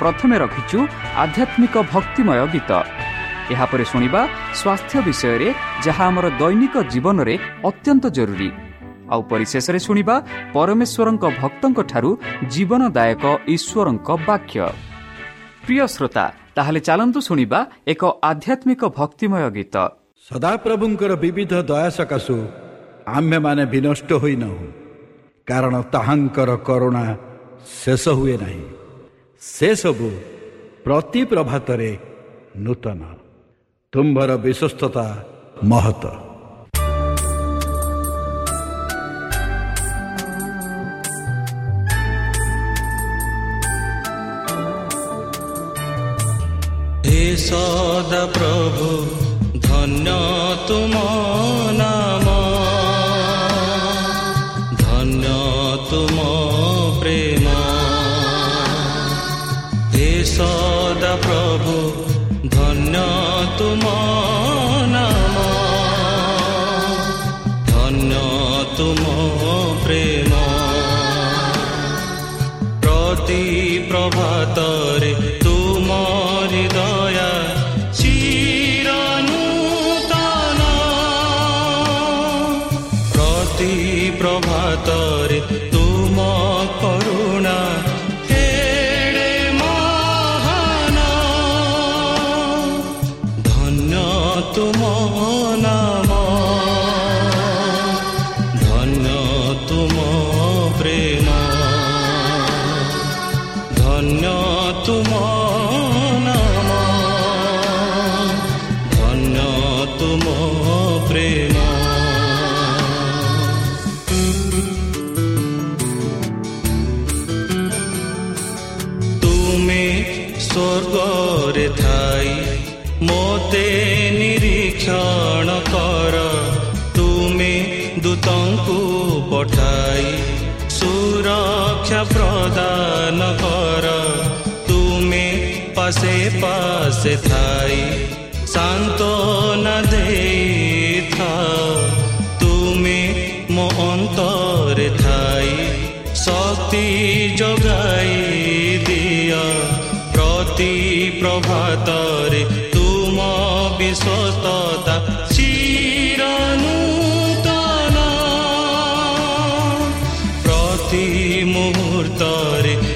ପ୍ରଥମେ ରଖିଛୁ ଆଧ୍ୟାତ୍ମିକ ଭକ୍ତିମୟ ଗୀତ। ଏହାପରେ ଶୁଣିବା ସ୍ୱାସ୍ଥ୍ୟ ବିଷୟରେ ଯାହା ଆମର ଦୈନିକ ଜୀବନରେ ଅତ୍ୟନ୍ତ ଜରୁରୀ। ଆଉ ପରିଶେଷରେ ଶୁଣିବା ପରମେଶ୍ୱରଙ୍କ ଭକ୍ତଙ୍କଠାରୁ ଜୀବନଦାୟକ ଈଶ୍ୱରଙ୍କ ବାକ୍ୟ। ପ୍ରିୟ ଶ୍ରୋତା ତାହେଲେ ଚାଲନ୍ତୁ ଶୁଣିବା ଏକ ଆଧ୍ୟାତ୍ମିକ ଭକ୍ତିମୟ ଗୀତ। ସଦାପ୍ରଭୁଙ୍କର ବିବିଧ ଦୟା ସକାଶୁ ଆମ୍ଭେମାନେ ବିନଷ୍ଟ ହୋଇନାହୁଁ। କାରଣ ତାହାଙ୍କର କରୁଣା ଶେଷ ହୁଏ ନାହିଁ। ସେସବୁ ପ୍ରତି ପ୍ରଭାତରେ ନୂତନ। ତୁମ୍ଭର ବିଶ୍ୱସ୍ତତା ମହତ। ସଦ ପ୍ରଭୁ ଧନ୍ୟ ତୁମ ନା tomorrow ପ୍ରତି ମୁହୂର୍ତ୍ତରେ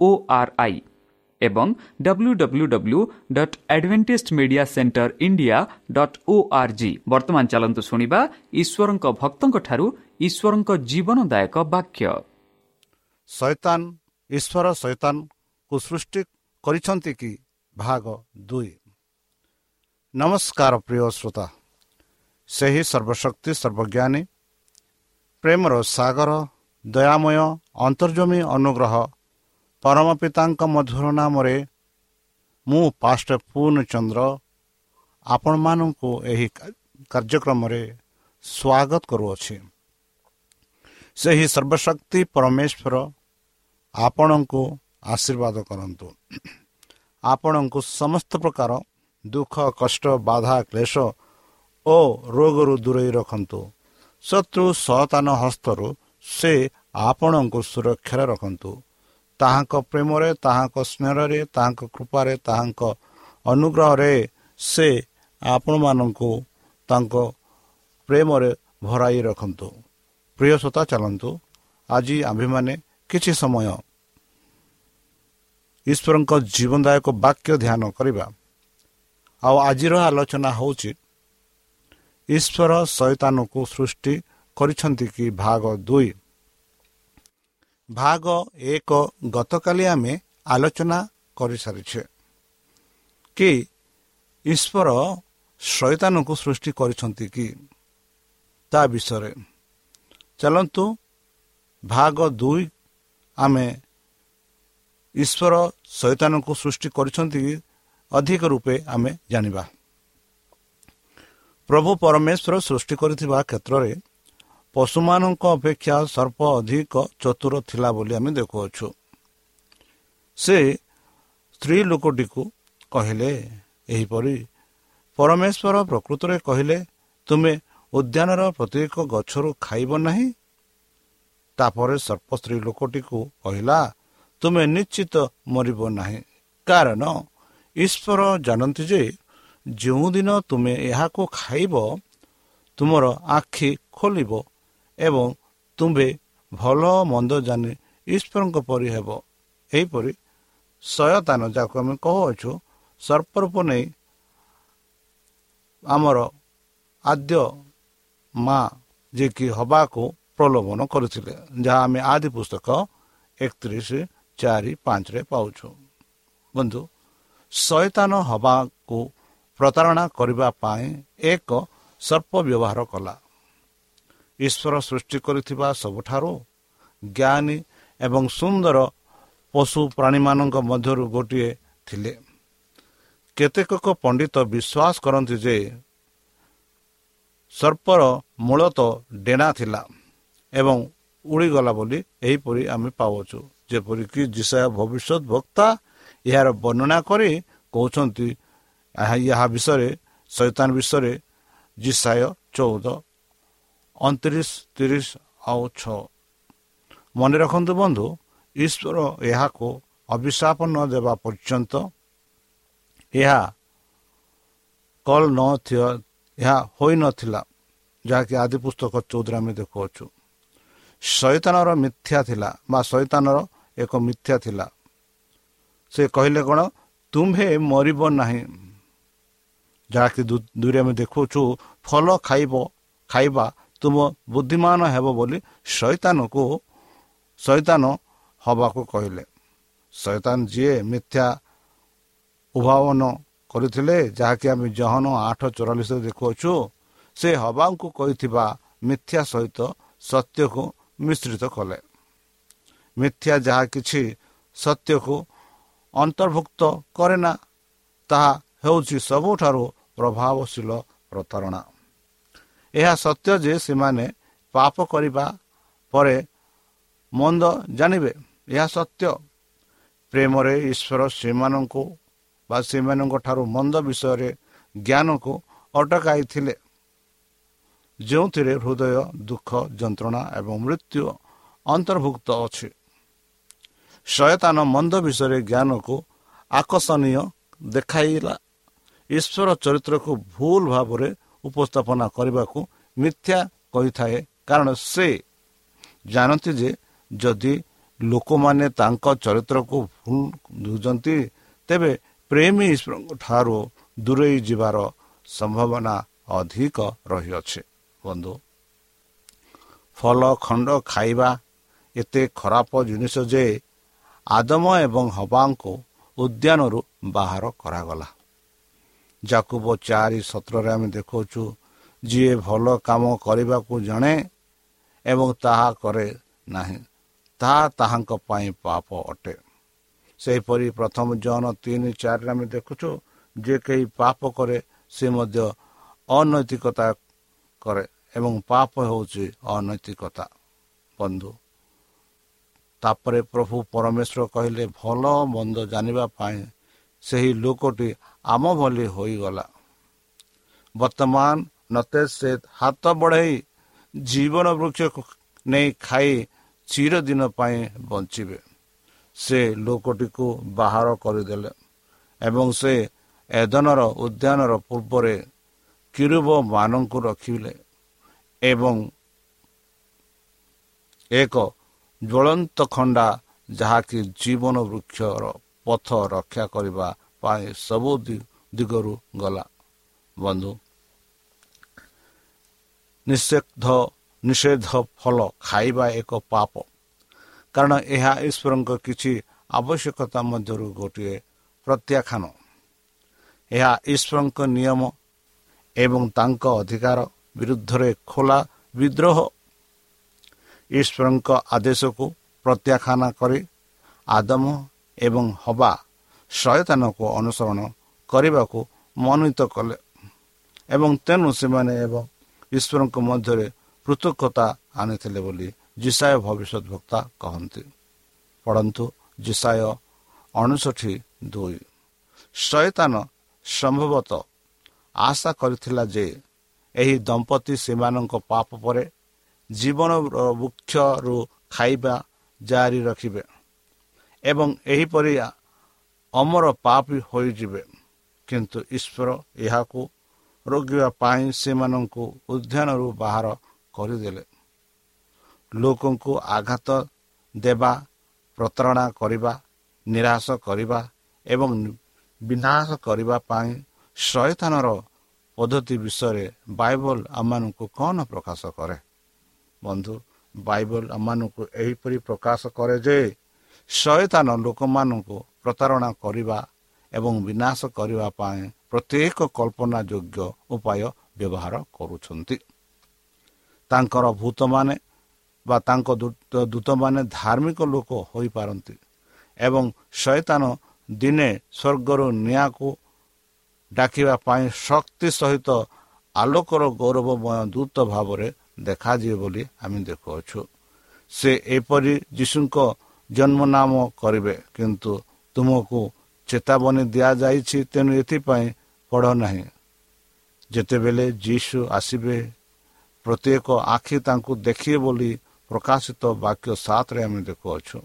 ଓ ଆର୍ ଆଇ ଏବଂ W W W dot Adventist Media Centre India dot O R G ବର୍ତ୍ତମାନ ଚାଲନ୍ତୁ ଶୁଣିବା ଈଶ୍ୱରଙ୍କ ଭକ୍ତଙ୍କଠାରୁ ଈଶ୍ୱରଙ୍କ ଜୀବନଦାୟକ ବାକ୍ୟ କରିଛନ୍ତି କି ଭାଗ ଦୁଇ ନମସ୍କାର ପ୍ରିୟ ଶ୍ରୋତା ସେହି ସର୍ବଶକ୍ତି ସର୍ବଜ୍ଞାନୀ ପ୍ରେମର ସାଗର ଦୟାମୟ ଅନ୍ତର୍ଜମୀ ଅନୁଗ୍ରହ ପରମ ପିତାଙ୍କ ମଧୁର ନାମରେ ମୁଁ ପାଷ୍ଟ ପୂର୍ଣ୍ଣଚନ୍ଦ୍ର ଆପଣମାନଙ୍କୁ ଏହି କାର୍ଯ୍ୟକ୍ରମରେ ସ୍ୱାଗତ କରୁଅଛି। ସେହି ସର୍ବଶକ୍ତି ପରମେଶ୍ୱର ଆପଣଙ୍କୁ ଆଶୀର୍ବାଦ କରନ୍ତୁ। ଆପଣଙ୍କୁ ସମସ୍ତ ପ୍ରକାର ଦୁଃଖ କଷ୍ଟ ବାଧା କ୍ଲେଶ ଓ ରୋଗରୁ ଦୂରେଇ ରଖନ୍ତୁ। ଶତ୍ରୁ ସତାନ ହସ୍ତରୁ ସେ ଆପଣଙ୍କୁ ସୁରକ୍ଷାରେ ରଖନ୍ତୁ। ତାହାଙ୍କ ପ୍ରେମରେ ତାହାଙ୍କ ସ୍ନେହରେ ତାହାଙ୍କ କୃପାରେ ତାହାଙ୍କ ଅନୁଗ୍ରହରେ ସେ ଆପଣମାନଙ୍କୁ ତାଙ୍କ ପ୍ରେମରେ ଭରାଇ ରଖନ୍ତୁ। ପ୍ରିୟ ଶ୍ରୋତା ଚାଲନ୍ତୁ। ଆଜି ଆମ୍ଭେମାନେ କିଛି ସମୟ ଈଶ୍ୱରଙ୍କ ଜୀବନଦାୟକ ବାକ୍ୟ ଧ୍ୟାନ କରିବା। ଆଉ ଆଜିର ଆଲୋଚନା ହେଉଛି ଈଶ୍ୱର ଶୈତାନକୁ ସୃଷ୍ଟି କରିଛନ୍ତି କି ଭାଗ ଦୁଇ। ଭାଗ ଏକ ଗତକାଲି ଆମେ ଆଲୋଚନା କରିସାରିଛେ କି ଈଶ୍ୱର ଶୈତାନକୁ ସୃଷ୍ଟି କରିଛନ୍ତି କି ତା ବିଷୟରେ। ଚାଲନ୍ତୁ ଭାଗ ଦୁଇ ଆମେ ଈଶ୍ୱର ଶୈତାନକୁ ସୃଷ୍ଟି କରିଛନ୍ତି କି ଅଧିକ ରୂପେ ଆମେ ଜାଣିବା। ପ୍ରଭୁ ପରମେଶ୍ୱର ସୃଷ୍ଟି କରିଥିବା କ୍ଷେତ୍ରରେ ପଶୁମାନଙ୍କ ଅପେକ୍ଷା ସର୍ପ ଅଧିକ ଚତୁର ଥିଲା ବୋଲି ଆମେ ଦେଖୁଅଛୁ। ସେ ସ୍ତ୍ରୀ ଲୋକଟିକୁ କହିଲେ ଏହିପରି ପରମେଶ୍ୱର ପ୍ରକୃତରେ କହିଲେ ତୁମେ ଉଦ୍ୟାନର ପ୍ରତ୍ୟେକ ଗଛରୁ ଖାଇବ ନାହିଁ? ତାପରେ ସର୍ପ ସ୍ତ୍ରୀ ଲୋକଟିକୁ କହିଲା ତୁମେ ନିଶ୍ଚିତ ମରିବ ନାହିଁ। କାରଣ ଈଶ୍ୱର ଜାଣନ୍ତି ଯେ ଯେଉଁଦିନ ତୁମେ ଏହାକୁ ଖାଇବ ତୁମର ଆଖି ଖୋଲିବ ଏବଂ ତୁମ୍ଭେ ଭଲ ମନ୍ଦ ଜାଣି ଈଶ୍ୱରଙ୍କ ପରି ହେବ। ଏହିପରି ସୟତାନ ଯାହାକୁ ଆମେ କହୁଅଛୁ ସର୍ପରୂପ ନେଇ ଆମର ଆଦ୍ୟ ମା ଯିଏକି ହେବାକୁ ପ୍ରଲୋଭନ କରିଥିଲେ ଯାହା ଆମେ ଆଦି ପୁସ୍ତକ ଏକତିରିଶ ଚାରି ପାଞ୍ଚରେ ପାଉଛୁ। ବନ୍ଧୁ ଶୟତାନ ହେବାକୁ ପ୍ରତାରଣା କରିବା ପାଇଁ ଏକ ସର୍ପ ବ୍ୟବହାର କଲା। ଈଶ୍ୱର ସୃଷ୍ଟି କରିଥିବା ସବୁଠାରୁ ଜ୍ଞାନୀ ଏବଂ ସୁନ୍ଦର ପଶୁ ପ୍ରାଣୀମାନଙ୍କ ମଧ୍ୟରୁ ଗୋଟିଏ ଥିଲେ। କେତେକ ପଣ୍ଡିତ ବିଶ୍ୱାସ କରନ୍ତି ଯେ ସର୍ପର ମୂଳତଃ ଡେଣା ଥିଲା ଏବଂ ଉଡ଼ିଗଲା ବୋଲି ଏହିପରି ଆମେ ପାଉଛୁ ଯେପରିକି ଜିସାୟ ଭବିଷ୍ୟତ ବକ୍ତା ଏହାର ବର୍ଣ୍ଣନା କରି କହୁଛନ୍ତି ଏହା ବିଷୟରେ ଶୈତାନ ବିଷୟରେ ଜିସାୟ ଚଉଦ ଅଣତିରିଶ ତିରିଶ ଆଉ ଛଅ ମନେ ରଖନ୍ତୁ ବନ୍ଧୁ ଈଶ୍ୱର ଏହାକୁ ଅଭିଶାପ ନ ଦେବା ପର୍ଯ୍ୟନ୍ତ ଏହା କଲ୍ ନ ଏହା ହୋଇନଥିଲା ଯାହାକି ଆଦି ପୁସ୍ତକ ଚଉଦରେ ଆମେ ଦେଖୁଅଛୁ ଶୈତାନର ମିଥ୍ୟା ଥିଲା ବା ଶୈତାନର ଏକ ମିଥ୍ୟା ଥିଲା ସେ କହିଲେ କ'ଣ ତୁମ୍ଭେ ମରିବ ନାହିଁ ଯାହାକି ଦୂରେ ଆମେ ଦେଖୁଛୁ ଫଳ ଖାଇବ ଖାଇବା ତୁମ ବୁଦ୍ଧିମାନ ହେବ ବୋଲି ଶୈତାନକୁ ଶୈତାନ ହବାକୁ କହିଲେ ଶୈତାନ ଯିଏ ମିଥ୍ୟା ଉଭାବନ କରିଥିଲେ ଯାହାକି ଆମେ ଜହନ ଆଠ ଚଉରାଳିଶରେ ଦେଖୁଅଛୁ ସେ ହବାଙ୍କୁ କହିଥିବା ମିଥ୍ୟା ସହିତ ସତ୍ୟକୁ ମିଶ୍ରିତ କଲେ ମିଥ୍ୟା ଯାହା କିଛି ସତ୍ୟକୁ ଅନ୍ତର୍ଭୁକ୍ତ କରେ ନା ତାହା ହେଉଛି ସବୁଠାରୁ ପ୍ରଭାବଶୀଳ ପ୍ରତାରଣା। ଏହା ସତ୍ୟ ଯେ ସେମାନେ ପାପ କରିବା ପରେ ମନ୍ଦ ଜାଣିବେ ଏହା ସତ୍ୟ। ପ୍ରେମରେ ଈଶ୍ୱର ସେମାନଙ୍କୁ ବା ସେମାନଙ୍କ ଠାରୁ ମନ୍ଦ ବିଷୟରେ ଜ୍ଞାନକୁ ଅଟକାଇଥିଲେ। ଯେଉଁଥିରେ ହୃଦୟ ଦୁଃଖ ଯନ୍ତ୍ରଣା ଏବଂ ମୃତ୍ୟୁ ଅନ୍ତର୍ଭୁକ୍ତ ଅଛି। ଶୟତାନ ମନ୍ଦ ବିଷୟରେ ଜ୍ଞାନକୁ ଆକର୍ଷଣୀୟ ଦେଖାଇଲା। ଈଶ୍ୱର ଚରିତ୍ରକୁ ଭୁଲ ଭାବରେ ଉପସ୍ଥାପନା କରିବାକୁ ମିଥ୍ୟା କହିଥାଏ। କାରଣ ସେ ଜାଣନ୍ତି ଯେ ଯଦି ଲୋକମାନେ ତାଙ୍କ ଚରିତ୍ରକୁ ଭୁଲ ଦେଉଛନ୍ତି ତେବେ ପ୍ରେମୀ ଈଶ୍ୱରଙ୍କ ଠାରୁ ଦୂରେଇ ଯିବାର ସମ୍ଭାବନା ଅଧିକ ରହିଅଛି। ବନ୍ଧୁ ଫଳ ଖଣ୍ଡ ଖାଇବା ଏତେ ଖରାପ ଜିନିଷ ଯେ ଆଦମ ଏବଂ ହବାଙ୍କୁ ଉଦ୍ୟାନରୁ ବାହାର କରାଗଲା। ଯାକୁବ ଚାରି ସତ୍ରରେ ଆମେ ଦେଖାଉଛୁ ଯିଏ ଭଲ କାମ କରିବାକୁ ଜଣେ ଏବଂ ତାହା କରେ ନାହିଁ ତାହା ତାହାଙ୍କ ପାଇଁ ପାପ ଅଟେ ସେହିପରି ପ୍ରଥମ ଜନ ତିନି ଚାରିରେ ଆମେ ଦେଖୁଛୁ ଯେ କେହି ପାପ କରେ ସେ ମଧ୍ୟ ଅନୈତିକତା କରେ ଏବଂ ପାପ ହେଉଛି ଅନୈତିକତା ବନ୍ଧୁ ତାପରେ ପ୍ରଭୁ ପରମେଶ୍ୱର କହିଲେ ଭଲ ମନ୍ଦ ଜାଣିବା ପାଇଁ ସେହି ଲୋକଟି ଆମ ଭଳି ହୋଇଗଲା। ବର୍ତ୍ତମାନ ନତେ ସେ ହାତ ବଢ଼ାଇ ଜୀବନ ବୃକ୍ଷ ନେଇ ଖାଇ ଚିରଦିନ ପାଇଁ ବଞ୍ଚିବେ। ସେ ଲୋକଟିକୁ ବାହାର କରିଦେଲେ ଏବଂ ସେ ଏଦନର ଉଦ୍ୟାନର ପୂର୍ବରେ କିରୁବମାନଙ୍କୁ ରଖିଲେ ଏବଂ ଏକ ଜ୍ୱଳନ୍ତ ଖଣ୍ଡା ଯାହାକି ଜୀବନ ବୃକ୍ଷର ପଥ ରକ୍ଷା କରିବା ପାଇଁ ସବୁ ଦିଗରୁ ଗଲା। ବନ୍ଧୁ ନିଷେଧ ନିଷେଧ ଫଳ ଖାଇବା ଏକ ପାପ। କାରଣ ଏହା ଈଶ୍ୱରଙ୍କ କିଛି ଆବଶ୍ୟକତା ମଧ୍ୟରୁ ଗୋଟିଏ ପ୍ରତ୍ୟାଖ୍ୟାନ। ଏହା ଈଶ୍ୱରଙ୍କ ନିୟମ ଏବଂ ତାଙ୍କ ଅଧିକାର ବିରୁଦ୍ଧରେ ଖୋଲା ବିଦ୍ରୋହ। ଈଶ୍ୱରଙ୍କ ଆଦେଶକୁ ପ୍ରତ୍ୟାଖ୍ୟାନ କରି ଆଦମ ଏବଂ ହବା ସୟତାନକୁ ଅନୁସରଣ କରିବାକୁ ମନୋନୀତ କଲେ। ଏବଂ ତେଣୁ ସେମାନେ ଏବଂ ଈଶ୍ୱରଙ୍କ ମଧ୍ୟରେ ପୃଥକତା ଆଣିଥିଲେ ବୋଲି ଜିସାୟ ଭବିଷ୍ୟତ ବକ୍ତା କହନ୍ତି। ପଢ଼ନ୍ତୁ ଜିସାୟ ଅଣଷଠି ଦୁଇ। ଶୟତାନ ସମ୍ଭବତଃ ଆଶା କରିଥିଲା ଯେ ଏହି ଦମ୍ପତି ସେମାନଙ୍କ ପାପ ପରେ ଜୀବନ ବୃକ୍ଷରୁ ଖାଇବା ଜାରି ରଖିବେ। ଏବଂ ଏହିପରି ଅମର ପାପ ହୋଇଯିବେ। କିନ୍ତୁ ଈଶ୍ୱର ଏହାକୁ ରୋକିବା ପାଇଁ ସେମାନଙ୍କୁ ଉଦ୍ୟାନରୁ ବାହାର କରିଦେଲେ। ଲୋକଙ୍କୁ ଆଘାତ ଦେବା ପ୍ରତାରଣା କରିବା ନିରାଶ କରିବା ଏବଂ ବିନାଶ କରିବା ପାଇଁ ଶୟତାନର ପଦ୍ଧତି ବିଷୟରେ ବାଇବଲ ଆମମାନଙ୍କୁ କ'ଣ ପ୍ରକାଶ କରେ? ବନ୍ଧୁ ବାଇବଲ ଆମମାନଙ୍କୁ ଏହିପରି ପ୍ରକାଶ କରେ ଯେ ଶୟତାନ ଲୋକମାନଙ୍କୁ ପ୍ରତାରଣା କରିବା ଏବଂ ବିନାଶ କରିବା ପାଇଁ ପ୍ରତ୍ୟେକ କଳ୍ପନା ଯୋଗ୍ୟ ଉପାୟ ବ୍ୟବହାର କରୁଛନ୍ତି। ତାଙ୍କର ଭୂତମାନେ ବା ତାଙ୍କ ଦୂତମାନେ ଧାର୍ମିକ ଲୋକ ହୋଇପାରନ୍ତି ଏବଂ ଶୈତାନ ଦିନେ ସ୍ୱର୍ଗରୁ ନିଆଁକୁ ଡାକିବା ପାଇଁ ଶକ୍ତି ସହିତ ଆଲୋକର ଗୌରବମୟ ଦୂତ ଭାବରେ ଦେଖାଯିବେ ବୋଲି ଆମେ ଦେଖୁଅଛୁ। ସେ ଏପରି ଯୀଶୁଙ୍କ ଜନ୍ମ ନାମ କରିବେ କିନ୍ତୁ ତୁମକୁ ଚେତାବନୀ ଦିଆଯାଇଛି ତେଣୁ ଏଥିପାଇଁ ପଢ଼ ନାହିଁ। ଯେତେବେଳେ ଯୀଶୁ ଆସିବେ ପ୍ରତ୍ୟେକ ଆଖି ତାଙ୍କୁ ଦେଖିବେ ବୋଲି ପ୍ରକାଶିତ ବାକ୍ୟ ସାତରେ ଆମେ ଦେଖୁଅଛୁ।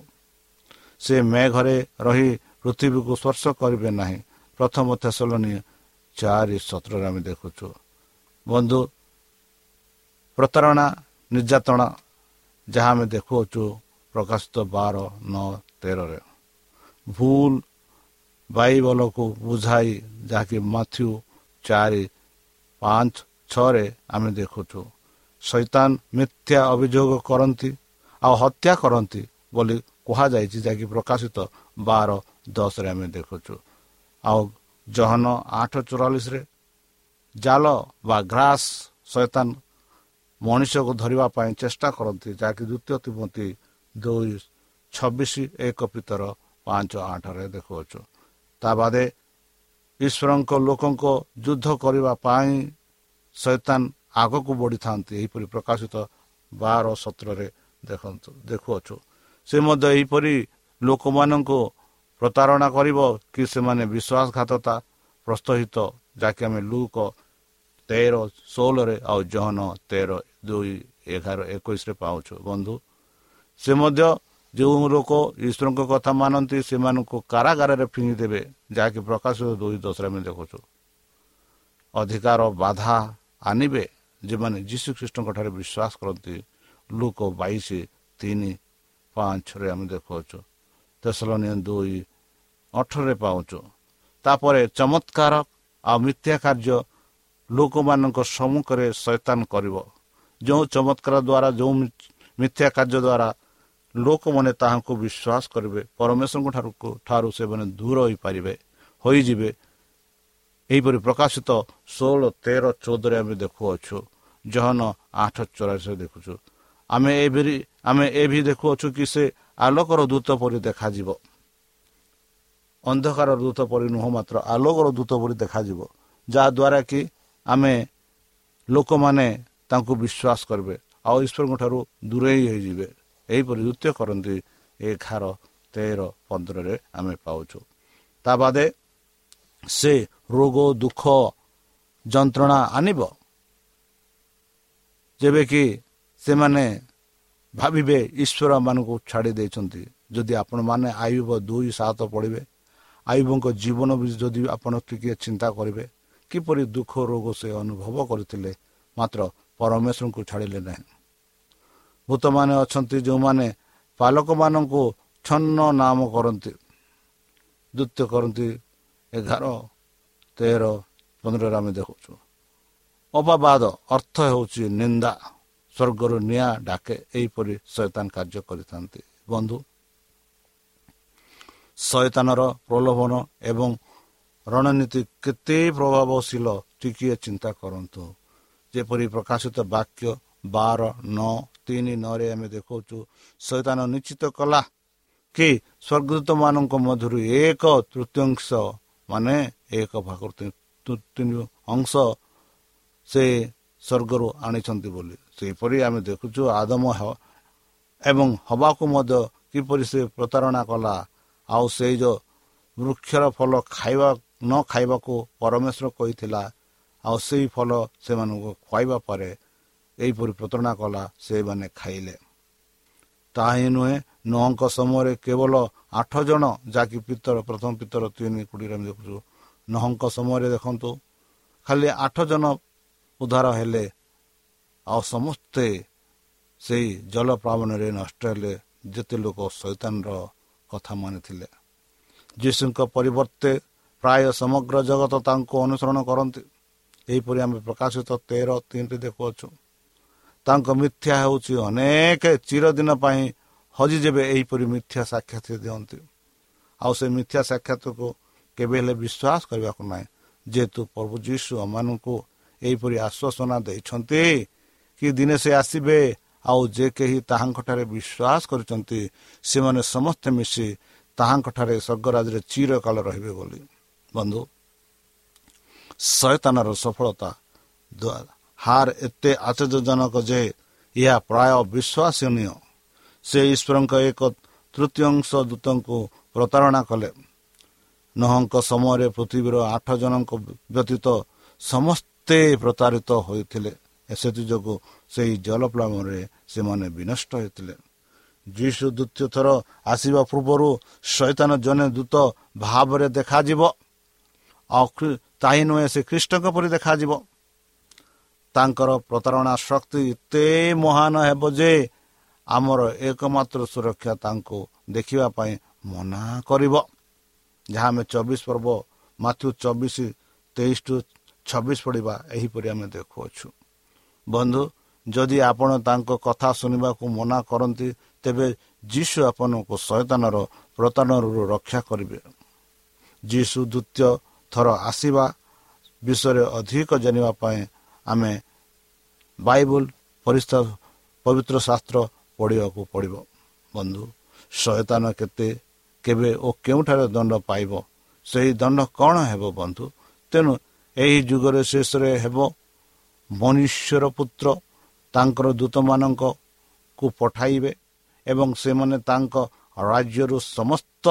ସେ ମେଘରେ ରହି ପୃଥିବୀକୁ ସ୍ପର୍ଶ କରିବେ ନାହିଁ। ପ୍ରଥମ ତେସଲନୀ ଚାରି ସତରରେ ଆମେ ଦେଖୁଛୁ। ବନ୍ଧୁ ପ୍ରତାରଣା ନିର୍ଯାତନା ଯାହା ଆମେ ଦେଖୁଅଛୁ ପ୍ରକାଶିତ ବାର ନଅ ତେରରେ। ଭୁଲ ବାଇବଲକୁ ବୁଝାଇ ଯାହାକି ମାଥ୍ୟୁ ଚାରି ପାଞ୍ଚ ଛଅରେ ଆମେ ଦେଖୁଛୁ। ଶୈତାନ ମିଥ୍ୟା ଅଭିଯୋଗ କରନ୍ତି ଆଉ ହତ୍ୟା କରନ୍ତି ବୋଲି କୁହାଯାଇଛି ଯାହାକି ପ୍ରକାଶିତ ବାର ଦଶରେ ଆମେ ଦେଖୁଛୁ। ଆଉ ଜହନ ଆଠ ଚଉରାଳିଶରେ ଜାଲ ବା ଗ୍ରାସ ଶୈତାନ ମଣିଷକୁ ଧରିବା ପାଇଁ ଚେଷ୍ଟା କରନ୍ତି ଯାହାକି ଦ୍ୱିତୀୟ ତିମତି ଦୁଇ ଛବିଶ ଏକ ପିତର ପାଞ୍ଚ ଆଠରେ ଦେଖୁଅଛୁ ତା ବାଦେ ଈଶ୍ୱରଙ୍କ ଲୋକଙ୍କ ଯୁଦ୍ଧ କରିବା ପାଇଁ ଶୈତାନ ଆଗକୁ ବଢ଼ିଥାନ୍ତି ଏହିପରି ପ୍ରକାଶିତ ବାର ସତ୍ରରେ ଦେଖନ୍ତୁ ଦେଖୁଅଛୁ ସେ ମଧ୍ୟ ଏହିପରି ଲୋକମାନଙ୍କୁ ପ୍ରତାରଣା କରିବ କି ସେମାନେ ବିଶ୍ୱାସଘାତତା ପ୍ରସ୍ତୁତ ଯାହାକି ଆମେ ଲୁକ ତେର ଷୋହଳରେ ଆଉ ଜହନ ତେର ଦୁଇ ଏଗାର ଏକୋଇଶରେ ପାଉଛୁ ବନ୍ଧୁ ସେ ମଧ୍ୟ ଯେଉଁ ଲୋକ ଈଶ୍ୱରଙ୍କ କଥା ମାନନ୍ତି ସେମାନଙ୍କୁ କାରାଗାରରେ ଫିଙ୍ଗିଦେବେ ଯାହାକି ପ୍ରକାଶିତ ଦୁଇ ଦଶରେ ଆମେ ଦେଖୁଛୁ। ଅଧିକାର ବାଧା ଆଣିବେ ଯେଉଁମାନେ ଯୀଶୁ ଖ୍ରୀଷ୍ଟଙ୍କ ଠାରେ ବିଶ୍ୱାସ କରନ୍ତି। ଲୁକ ବାଇଶ ତିନି ପାଞ୍ଚରେ ଆମେ ଦେଖାଉଛୁ ତେସଲନିଆ ଦୁଇ ଅଠରରେ ପାଉଛୁ। ତାପରେ ଚମତ୍କାର ଆଉ ମିଥ୍ୟା କାର୍ଯ୍ୟ ଲୋକମାନଙ୍କ ସମ୍ମୁଖରେ ସୈତାନ କରିବ। ଯେଉଁ ଚମତ୍କାର ଦ୍ୱାରା ଯେଉଁ ମିଥ୍ୟା କାର୍ଯ୍ୟ ଦ୍ୱାରା ଲୋକମାନେ ତାହାଙ୍କୁ ବିଶ୍ୱାସ କରିବେ ପରମେଶ୍ୱରଙ୍କ ଠାରୁ ଠାରୁ ସେମାନେ ଦୂର ହୋଇପାରିବେ ହୋଇଯିବେ। ଏହିପରି ପ୍ରକାଶିତ ଷୋହଳ ତେର ଚଉଦରେ ଆମେ ଦେଖୁଅଛୁ ଜହନ ଆଠ ଚଉରାଶରେ ଦେଖୁଛୁ। ଆମେ ଏ ଆମେ ଏ ବି ଦେଖୁଅଛୁ କି ସେ ଆଲୋକର ଦୂତ ପରି ଦେଖାଯିବ। ଅନ୍ଧକାର ଦୂତ ପରି ନୁହଁ ମାତ୍ର ଆଲୋକର ଦୂତ ପରି ଦେଖାଯିବ। ଯାହାଦ୍ୱାରା କି ଆମେ ଲୋକମାନେ ତାଙ୍କୁ ବିଶ୍ୱାସ କରିବେ ଆଉ ଈଶ୍ୱରଙ୍କ ଠାରୁ ଦୂରେଇ ହେଇଯିବେ। ଏହିପରି ନୃତ୍ୟ କରନ୍ତି ଏଗାର ତେର ପନ୍ଦରରେ ଆମେ ପାଉଛୁ ତା ବାଦେ ସେ ରୋଗ ଦୁଃଖ ଯନ୍ତ୍ରଣା ଆଣିବ ଯେବେ କି ସେମାନେ ଭାବିବେ ଈଶ୍ୱର ମାନଙ୍କୁ ଛାଡ଼ି ଦେଇଛନ୍ତି ଯଦି ଆପଣମାନେ ଆୟୁବ ଦୁଇ ସାତ ପଢ଼ିବେ ଆୟୁବଙ୍କ ଜୀବନ ବି ଯଦି ଆପଣ ଟିକିଏ ଚିନ୍ତା କରିବେ କିପରି ଦୁଃଖ ରୋଗ ସେ ଅନୁଭବ କରିଥିଲେ ମାତ୍ର ପରମେଶ୍ୱରଙ୍କୁ ଛାଡ଼ିଲେ ନାହିଁ ଭୂତମାନେ ଅଛନ୍ତି ଯେଉଁମାନେ ପାଲକମାନଙ୍କୁ ଛନ୍ନ ନାମ କରନ୍ତି ନୃତ୍ୟ କରନ୍ତି ଏଗାର ତେର ପନ୍ଦରରେ ଆମେ ଦେଖୁଛୁ। ଅବାବାଦ ଅର୍ଥ ହେଉଛି ନିନ୍ଦା ସ୍ୱର୍ଗରୁ ନିଆଁ ଡାକେ ଏହିପରି ଶୈତାନ କାର୍ଯ୍ୟ କରିଥାନ୍ତି। ବନ୍ଧୁ ଶୈତାନର ପ୍ରଲୋଭନ ଏବଂ ରଣନୀତି କେତେ ପ୍ରଭାବଶୀଳ ଟିକିଏ ଚିନ୍ତା କରନ୍ତୁ। ଯେପରି ପ୍ରକାଶିତ ବାକ୍ୟ ବାର ନଅ ତିନି ନଅରେ ଆମେ ଦେଖାଉଛୁ। ଶୈତାନ ନିଶ୍ଚିତ କଲା କି ସ୍ୱର୍ଗଦୂତ ମାନଙ୍କ ମଧ୍ୟରୁ ଏକ ତୃତୀୟାଂଶ ମାନେ ଏକ ଭାଗ ଅଂଶ ସେ ସ୍ୱର୍ଗରୁ ଆଣିଛନ୍ତି ବୋଲି। ସେହିପରି ଆମେ ଦେଖୁଛୁ ଆଦମ ଏବଂ ହବାକୁ ମଧ୍ୟ କିପରି ସେ ପ୍ରତାରଣା କଲା ଆଉ ସେଇ ଯେଉଁ ବୃକ୍ଷର ଫଳ ଖାଇବା ନ ଖାଇବାକୁ ପରମେଶ୍ୱର କହିଥିଲା ଆଉ ସେଇ ଫଳ ସେମାନଙ୍କୁ ଖୁଆଇବା ପରେ ଏହିପରି ପ୍ରତାରଣା କଲା ସେମାନେ ଖାଇଲେ। ତାହା ନୁହେଁ ନଅଙ୍କ ସମୟରେ କେବଳ ଆଠ ଜଣ ଯାହାକି ପିତର ପ୍ରଥମ ପିତର ତିନି କୋଡ଼ିରେ ଆମେ ଦେଖୁଛୁ। ନହଙ୍କ ସମୟରେ ଦେଖନ୍ତୁ ଖାଲି ଆଠ ଜଣ ଉଦ୍ଧାର ହେଲେ ଆଉ ସମସ୍ତେ ସେଇ ଜଳପ୍ଲାବନରେ ନଷ୍ଟ ହେଲେ ଯେତେ ଲୋକ ଶୈତାନର କଥା ମାନିଥିଲେ। ଯୀଶୁଙ୍କ ପରିବର୍ତ୍ତେ ପ୍ରାୟ ସମଗ୍ର ଜଗତ ତାଙ୍କୁ ଅନୁସରଣ କରନ୍ତି। ଏହିପରି ଆମେ ପ୍ରକାଶିତ ତେର ତିନିଟି ଦେଖୁଅଛୁ। ତାଙ୍କ ମିଥ୍ୟା ହେଉଛି ଅନେକ ଚିରଦିନ ପାଇଁ ହଜିଯିବେ ଏହିପରି ମିଥ୍ୟା ସାକ୍ଷାତ ଦିଅନ୍ତି। ଆଉ ସେ ମିଥ୍ୟା ସାକ୍ଷାତକୁ କେବେ ହେଲେ ବିଶ୍ୱାସ କରିବାକୁ ନାହିଁ। ଯେହେତୁ ପ୍ରଭୁ ଯୀଶୁ ଆମମାନଙ୍କୁ ଏହିପରି ଆଶ୍ୱାସନା ଦେଇଛନ୍ତି କି ଦିନେ ସେ ଆସିବେ ଆଉ ଯେ କେହି ତାହାଙ୍କଠାରେ ବିଶ୍ୱାସ କରିଛନ୍ତି ସେମାନେ ସମସ୍ତେ ମିଶି ତାହାଙ୍କଠାରେ ସ୍ୱର୍ଗରାଜରେ ଚିରକାଳ ରହିବେ ବୋଲି। ବନ୍ଧୁ ଶୟତାନର ସଫଳତା ହାର ଏତେ ଆଶ୍ଚର୍ଯ୍ୟଜନକ ଯେ ଏହା ପ୍ରାୟ ବିଶ୍ୱାସନୀୟ। ସେ ଈଶ୍ୱରଙ୍କ ଏକ ତୃତୀୟାଂଶ ଦୂତଙ୍କୁ ପ୍ରତାରଣା କଲେ। ନହଙ୍କ ସମୟରେ ପୃଥିବୀର ଆଠ ଜଣଙ୍କ ବ୍ୟତୀତ ସମସ୍ତେ ପ୍ରତାରିତ ହୋଇଥିଲେ। ସେଥିଯୋଗୁଁ ସେହି ଜଳପ୍ଲାବନରେ ସେମାନେ ବିନଷ୍ଟ ହୋଇଥିଲେ। ଯୀଶୁ ଦ୍ୱିତୀୟ ଥର ଆସିବା ପୂର୍ବରୁ ଶୈତାନ ଜଣେ ଦୂତ ଭାବରେ ଦେଖାଯିବ। ଆଉ ତାହିଁ ନୁହେଁ ସେ ଖ୍ରୀଷ୍ଟଙ୍କ ପରି ଦେଖାଯିବ। ତାଙ୍କର ପ୍ରତାରଣା ଶକ୍ତି ଏତେ ମହାନ ହେବ ଯେ ଆମର ଏକମାତ୍ର ସୁରକ୍ଷା ତାଙ୍କୁ ଦେଖିବା ପାଇଁ ମନା କରିବ। ଯାହା ଆମେ ଚବିଶ ପର୍ବ ମାଥ୍ୟୁ ଚବିଶ ତେଇଶ ଟୁ ଛବିଶ ପଢ଼ିବା ଏହିପରି ଆମେ ଦେଖୁଅଛୁ। ବନ୍ଧୁ ଯଦି ଆପଣ ତାଙ୍କ କଥା ଶୁଣିବାକୁ ମନା କରନ୍ତି ତେବେ ଯୀଶୁ ଆପଣଙ୍କୁ ଶୟତାନର ପ୍ରତାରଣରୁ ରକ୍ଷା କରିବେ। ଯୀଶୁ ଦ୍ୱିତୀୟ ଥର ଆସିବା ବିଷୟରେ ଅଧିକ ଜାଣିବା ପାଇଁ ଆମେ ବାଇବଲ ପରିସ୍ଥା ପବିତ୍ର ଶାସ୍ତ୍ର ପଢ଼ିବାକୁ ପଡ଼ିବ। ବନ୍ଧୁ ଶୟତାନ କେତେ କେବେ ଓ କେଉଁଠାରେ ଦଣ୍ଡ ପାଇବ ସେହି ଦଣ୍ଡ କ'ଣ ହେବ ବନ୍ଧୁ? ତେଣୁ ଏହି ଯୁଗରେ ଶେଷରେ ହେବ ମନୁଷ୍ୟର ପୁତ୍ର ତାଙ୍କର ଦୂତମାନଙ୍କୁ ପଠାଇବେ ଏବଂ ସେମାନେ ତାଙ୍କ ରାଜ୍ୟରୁ ସମସ୍ତ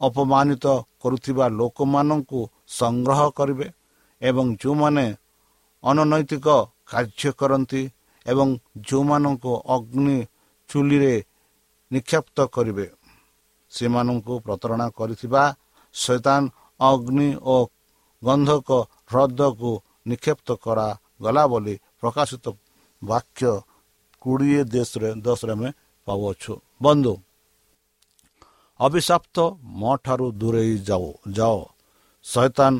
ଅପମାନିତ କରୁଥିବା ଲୋକମାନଙ୍କୁ ସଂଗ୍ରହ କରିବେ ଏବଂ ଯେଉଁମାନେ ଅନନୈତିକ କାର୍ଯ୍ୟ କରନ୍ତି ଏବଂ ଯେଉଁମାନଙ୍କୁ ଅଗ୍ନି ଚୁଲିରେ ନିକ୍ଷେପ୍ତ କରିବେ ସେମାନଙ୍କୁ ପ୍ରତାରଣା କରିଥିବା ଶୈତାନ ଅଗ୍ନି ଓ ଗନ୍ଧକ ହ୍ରଦକୁ ନିକ୍ଷେପ୍ତ କରାଗଲା ବୋଲି ପ୍ରକାଶିତ ବାକ୍ୟ କୋଡ଼ିଏ ଦେଶରେ ଦଶରେ ଆମେ ପାଉଅଛୁ। ବନ୍ଧୁ ଅଭିଶାପ୍ତ ମୋ ଠାରୁ ଦୂରେଇ ଯାଉ ଯାଅ। ଶୈତାନ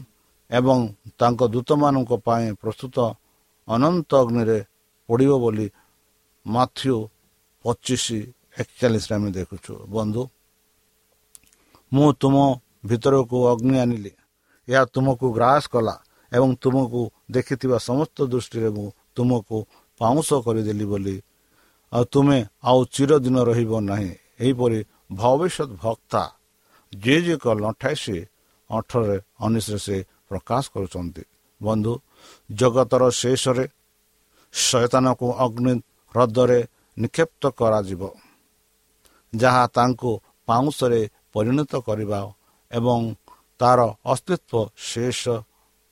ଏବଂ ତାଙ୍କ ଦୂତମାନଙ୍କ ପାଇଁ ପ୍ରସ୍ତୁତ ଅନନ୍ତ ଅଗ୍ନିରେ ପଡ଼ିବ ବୋଲି ମାଥ୍ୟୁ ପଚିଶ ଏକଚାଳିଶରେ ଆମେ ଦେଖୁଛୁ। ବନ୍ଧୁ ମୁଁ ତୁମ ଭିତରକୁ ଅଗ୍ନି ଆଣିଲି। ଏହା ତୁମକୁ ଗ୍ରାସ କଲା ଏବଂ ତୁମକୁ ଦେଖିଥିବା ସମସ୍ତ ଦୃଷ୍ଟିରେ ମୁଁ ତୁମକୁ ପାଉଁଶ କରିଦେଲି ବୋଲି। ଆଉ ତୁମେ ଆଉ ଚିରଦିନ ରହିବ ନାହିଁ। ଏହିପରି ଭବିଷ୍ୟତ ଭକ୍ତା ଯିଏ ଯିଏ କଲ ଅଠାଇଶ ଅଠରରେ ଉଣେଇଶରେ ସେ ପ୍ରକାଶ କରୁଛନ୍ତି। ବନ୍ଧୁ ଜଗତର ଶେଷରେ ଶୟତାନକୁ ଅଗ୍ନି ହ୍ରଦରେ ନିକ୍ଷେପ୍ତ କରାଯିବ ଯାହା ତାଙ୍କୁ ପାଉଁଶରେ ପରିଣତ କରିବା ଏବଂ ତାର ଅସ୍ତିତ୍ୱ ଶେଷ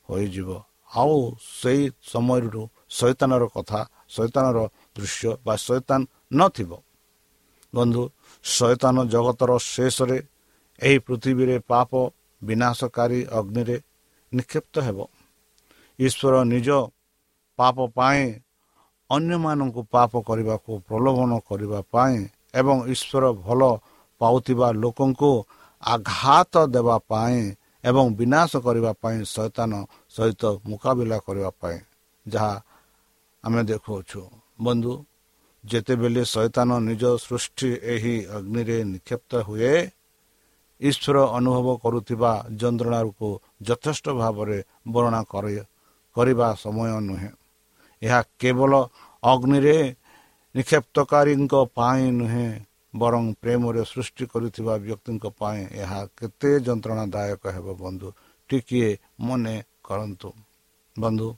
ହୋଇଯିବ। ଆଉ ସେହି ସମୟରୁ ଶୈତାନର କଥା ଶୈତାନର ଦୃଶ୍ୟ ବା ଶୈତାନ ନଥିବ ବନ୍ଧୁ ଶୈତାନ ଜଗତର ଶେଷରେ ଏହି ପୃଥିବୀରେ ପାପ ବିନାଶକାରୀ ଅଗ୍ନିରେ ନିକ୍ଷିପ୍ତ ହେବ। ଈଶ୍ୱର ନିଜ ପାପ ପାଇଁ ଅନ୍ୟମାନଙ୍କୁ ପାପ କରିବାକୁ ପ୍ରଲୋଭନ କରିବା ପାଇଁ ଏବଂ ଈଶ୍ୱର ଭଲ ପାଉଥିବା ଲୋକଙ୍କୁ ଆଘାତ ଦେବା ପାଇଁ ଏବଂ ବିନାଶ କରିବା ପାଇଁ ଶୈତାନ ସହିତ ମୁକାବିଲା କରିବା ପାଇଁ। ଯାହା ଆମେ ଦେଖାଉଛୁ। ବନ୍ଧୁ ଯେତେବେଳେ ଶୈତାନ ନିଜ ସୃଷ୍ଟି ଏହି ଅଗ୍ନିରେ ନିକ୍ଷେପ୍ତ ହୁଏ ଈଶ୍ୱର ଅନୁଭବ କରୁଥିବା ଯନ୍ତ୍ରଣାକୁ ଯଥେଷ୍ଟ ଭାବରେ ବର୍ଣ୍ଣନା କରିବା ସମୟ ନୁହେଁ। ଏହା କେବଳ ଅଗ୍ନିରେ ନିକ୍ଷେପ୍ତକାରୀଙ୍କ ପାଇଁ ନୁହେଁ ବରଂ ପ୍ରେମରେ ସୃଷ୍ଟି କରିଥିବା ବ୍ୟକ୍ତିଙ୍କ ପାଇଁ ଏହା କେତେ ଯନ୍ତ୍ରଣାଦାୟକ ହେବ ବନ୍ଧୁ ଟିକିଏ ମନେ କରନ୍ତୁ। ବନ୍ଧୁ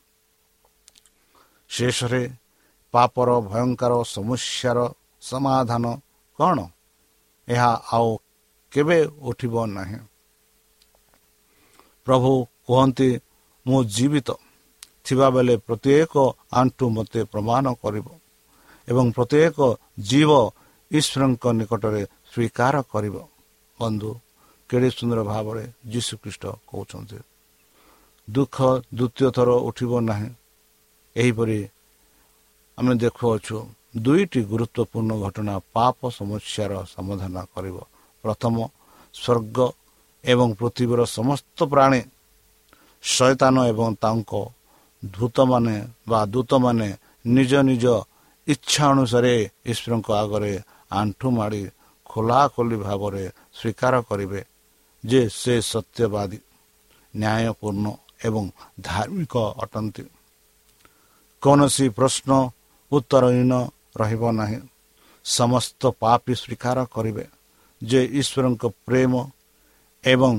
ଶେଷରେ ପାପର ଭୟଙ୍କର ସମସ୍ୟାର ସମାଧାନ କ'ଣ? ଏହା ଆଉ କେବେ ଉଠିବ ନାହିଁ। ପ୍ରଭୁ କୁହନ୍ତି ମୁଁ ଜୀବିତ। ଥିବାବେଳେ ପ୍ରତ୍ୟେକ ଆଣ୍ଠୁ ମୋତେ ପ୍ରମାଣ କରିବ ଏବଂ ପ୍ରତ୍ୟେକ ଜୀବ ଈଶ୍ୱରଙ୍କ ନିକଟରେ ସ୍ୱୀକାର କରିବ। ବନ୍ଧୁ କେଡ଼େ ସୁନ୍ଦର ଭାବରେ ଯୀଶୁଖ୍ରୀଷ୍ଟ କହୁଛନ୍ତି ଦୁଃଖ ଦ୍ୱିତୀୟ ଥର ଉଠିବ ନାହିଁ। ଏହିପରି ଆମେ ଦେଖୁଅଛୁ ଦୁଇଟି ଗୁରୁତ୍ୱପୂର୍ଣ୍ଣ ଘଟଣା ପାପ ସମସ୍ୟାର ସମାଧାନ କରିବ। ପ୍ରଥମ ସ୍ୱର୍ଗ ଏବଂ ପୃଥିବୀର ସମସ୍ତ ପ୍ରାଣୀ ଶୈତାନ ଏବଂ ତାଙ୍କ ଦୂତମାନେ ବା ଦୂତମାନେ ନିଜ ନିଜ ଇଚ୍ଛା ଅନୁସାରେ ଈଶ୍ୱରଙ୍କ ଆଗରେ ଆଣ୍ଠୁ ମାଡ଼ି ଖୋଲାଖୋଲି ଭାବରେ ସ୍ୱୀକାର କରିବେ ଯେ ସେ ସତ୍ୟବାଦୀ ନ୍ୟାୟପୂର୍ଣ୍ଣ ଏବଂ ଧାର୍ମିକ ଅଟନ୍ତି। କୌଣସି ପ୍ରଶ୍ନ ଉତ୍ତରହୀନ ରହିବ ନାହିଁ। ସମସ୍ତ ପାପି ସ୍ୱୀକାର କରିବେ। ଯେ ଈଶ୍ୱରଙ୍କ ପ୍ରେମ ଏବଂ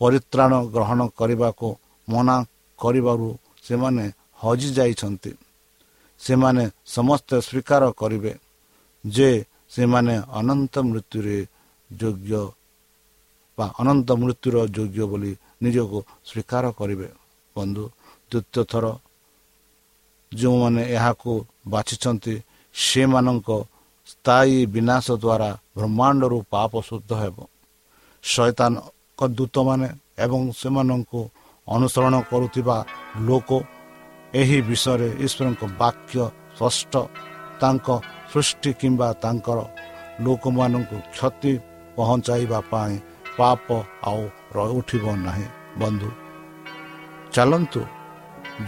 ପରିତ୍ରାଣ ଗ୍ରହଣ କରିବାକୁ ମନା କରିବାରୁ ସେମାନେ ହଜିଯାଇଛନ୍ତି ସେମାନେ ସମସ୍ତେ ସ୍ୱୀକାର କରିବେ ଯେ ସେମାନେ ଅନନ୍ତ ମୃତ୍ୟୁରେ ଯୋଗ୍ୟ ବା ଅନନ୍ତ ମୃତ୍ୟୁର ଯୋଗ୍ୟ ବୋଲି ନିଜକୁ ସ୍ୱୀକାର କରିବେ। ବନ୍ଧୁ ଦ୍ୱିତୀୟ ଥର ଯେଉଁମାନେ ଏହାକୁ ବାଛିଛନ୍ତି ସେମାନଙ୍କ ସ୍ଥାୟୀ ବିନାଶ ଦ୍ୱାରା ବ୍ରହ୍ମାଣ୍ଡରୁ ପାପ ଶୁଦ୍ଧ ହେବ। ଶୈତାନଙ୍କ ଦୂତମାନେ ଏବଂ ସେମାନଙ୍କୁ ଅନୁସରଣ କରୁଥିବା ଲୋକ ଏହି ବିଷୟରେ ଈଶ୍ୱରଙ୍କ ବାକ୍ୟ ସ୍ପଷ୍ଟ। ତାଙ୍କ ସୃଷ୍ଟି କିମ୍ବା ତାଙ୍କର ଲୋକମାନଙ୍କୁ କ୍ଷତି ପହଞ୍ଚାଇବା ପାଇଁ ପାପ ଆଉ ଉଠିବ ନାହିଁ। ବନ୍ଧୁ ଚାଲନ୍ତୁ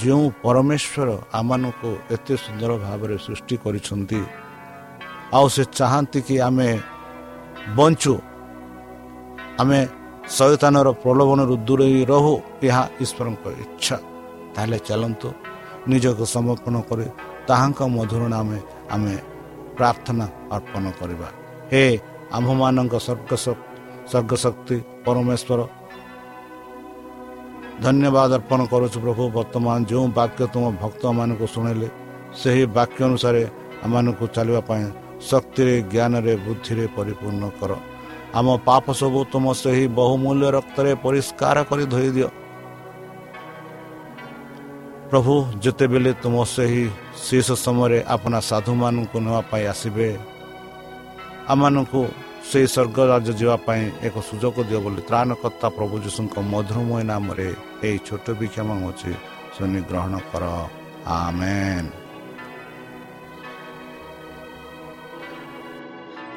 ଯେଉଁ ପରମେଶ୍ୱର ଆମମାନଙ୍କୁ ଏତେ ସୁନ୍ଦର ଭାବରେ ସୃଷ୍ଟି କରିଛନ୍ତି ଆଉ ସେ ଚାହାନ୍ତି କି ଆମେ ବଞ୍ଚୁ ଆମେ ଶୈତାନର ପ୍ରଲୋଭନରୁ ଦୂରେଇ ରହୁ ଏହା ଈଶ୍ୱରଙ୍କ ଇଚ୍ଛା ତାହେଲେ ଚାଲନ୍ତୁ ନିଜକୁ ସମର୍ପଣ କରି ତାହାଙ୍କ ମଧୁର ନାମେ ଆମେ ପ୍ରାର୍ଥନା ଅର୍ପଣ କରିବା ହେ ଆମ୍ଭମାନଙ୍କ ସ୍ୱର୍ଗ ସ୍ୱର୍ଗଶକ୍ତି ପରମେଶ୍ୱର ଧନ୍ୟବାଦ ଅର୍ପଣ କରୁଛୁ ପ୍ରଭୁ ବର୍ତ୍ତମାନ ଯେଉଁ ବାକ୍ୟ ତୁମ ଭକ୍ତମାନଙ୍କୁ ଶୁଣିଲେ ସେହି ବାକ୍ୟ ଅନୁସାରେ ଆମମାନଙ୍କୁ ଚାଲିବା ପାଇଁ ଶକ୍ତିରେ ଜ୍ଞାନରେ ବୁଦ୍ଧିରେ ପରିପୂର୍ଣ୍ଣ କର। ଆମ ପାପ ସବୁ ତୁମ ସେହି ବହୁମୂଲ୍ୟ ରକ୍ତରେ ପରିଷ୍କାର କରି ଧୋଇ ଦିଅ ପ୍ରଭୁ ଯେତେବେଳେ ତୁମ ସେହି ଶେଷ ସମୟରେ ଆପଣା ସାଧୁମାନଙ୍କୁ ନେବା ପାଇଁ ଆସିବେ ଆମମାନଙ୍କୁ ସେହି ସ୍ୱର୍ଗ ରାଜ୍ୟ ଯିବା ପାଇଁ ଏକ ସୁଯୋଗ ଦିଅ ବୋଲି ତ୍ରାଣକର୍ତ୍ତା ପ୍ରଭୁ ଯୀଶୁଙ୍କ ମଧୁରମୟ ନାମରେ ଏହି ଛୋଟ ବିକ୍ଷମ ଅଛି ଶୁଣି ଗ୍ରହଣ କର। ଆମେନ୍।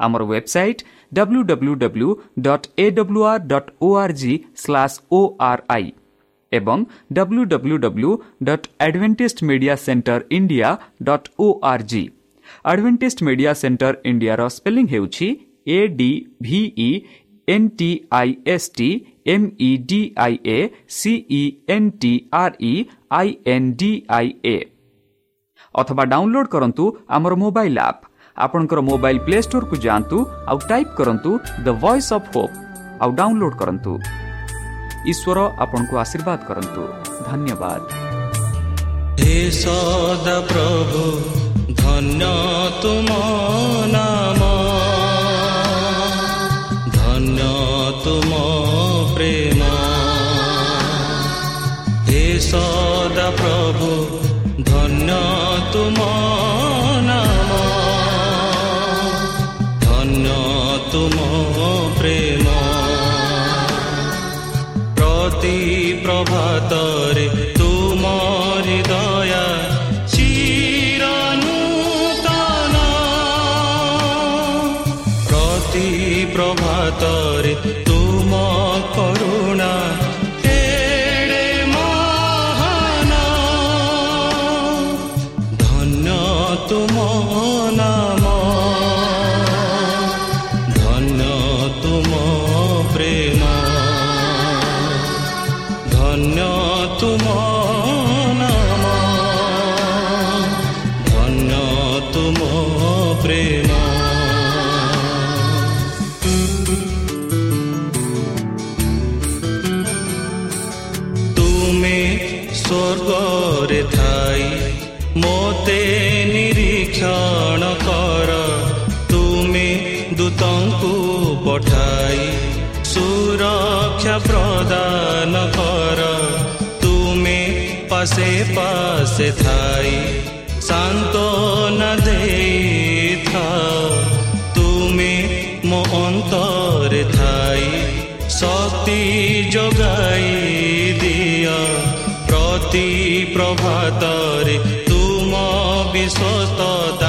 ଆମର website W W W dot A W R dot O R G slash O R I ଏବଂ W W W dot Adventist Media Centre India dot O R G Adventist Media Centre ଇଣ୍ଡିଆର spelling ହେଉଛି A D V E N T I S T M E D I A C E N T R E I N D I A ଅଥବା download କରନ୍ତୁ ଆମର mobile app ଆପଣଙ୍କର mobile play ଷ୍ଟୋରକୁ ଯାଆନ୍ତୁ ଆଉ type କରନ୍ତୁ the Voice of Hope ଆଉ download କରନ୍ତୁ ଈଶ୍ୱର ଆପଣଙ୍କୁ ଆଶୀର୍ବାଦ କରନ୍ତୁ ଧନ୍ୟବାଦ हे सदा प्रभु धन्य तुम नाम धन्य तुम प्रेम हे सदा प्रभु धन्य तुम pre ତୁମେ ସ୍ୱର୍ଗରେ ଥାଇ ମୋତେ ନିରୀକ୍ଷଣ କର ତୁମେ ଦୂତଙ୍କୁ ପଠାଇ ସୁରକ୍ଷା ପ୍ରଦାନ କର ତୁମେ ପାଶେ ପାଶେ ଥାଇ ଶାନ୍ତ ପ୍ରତି ପ୍ରଭାତରେ ତୁମ ବିଶ୍ୱସ୍ତତା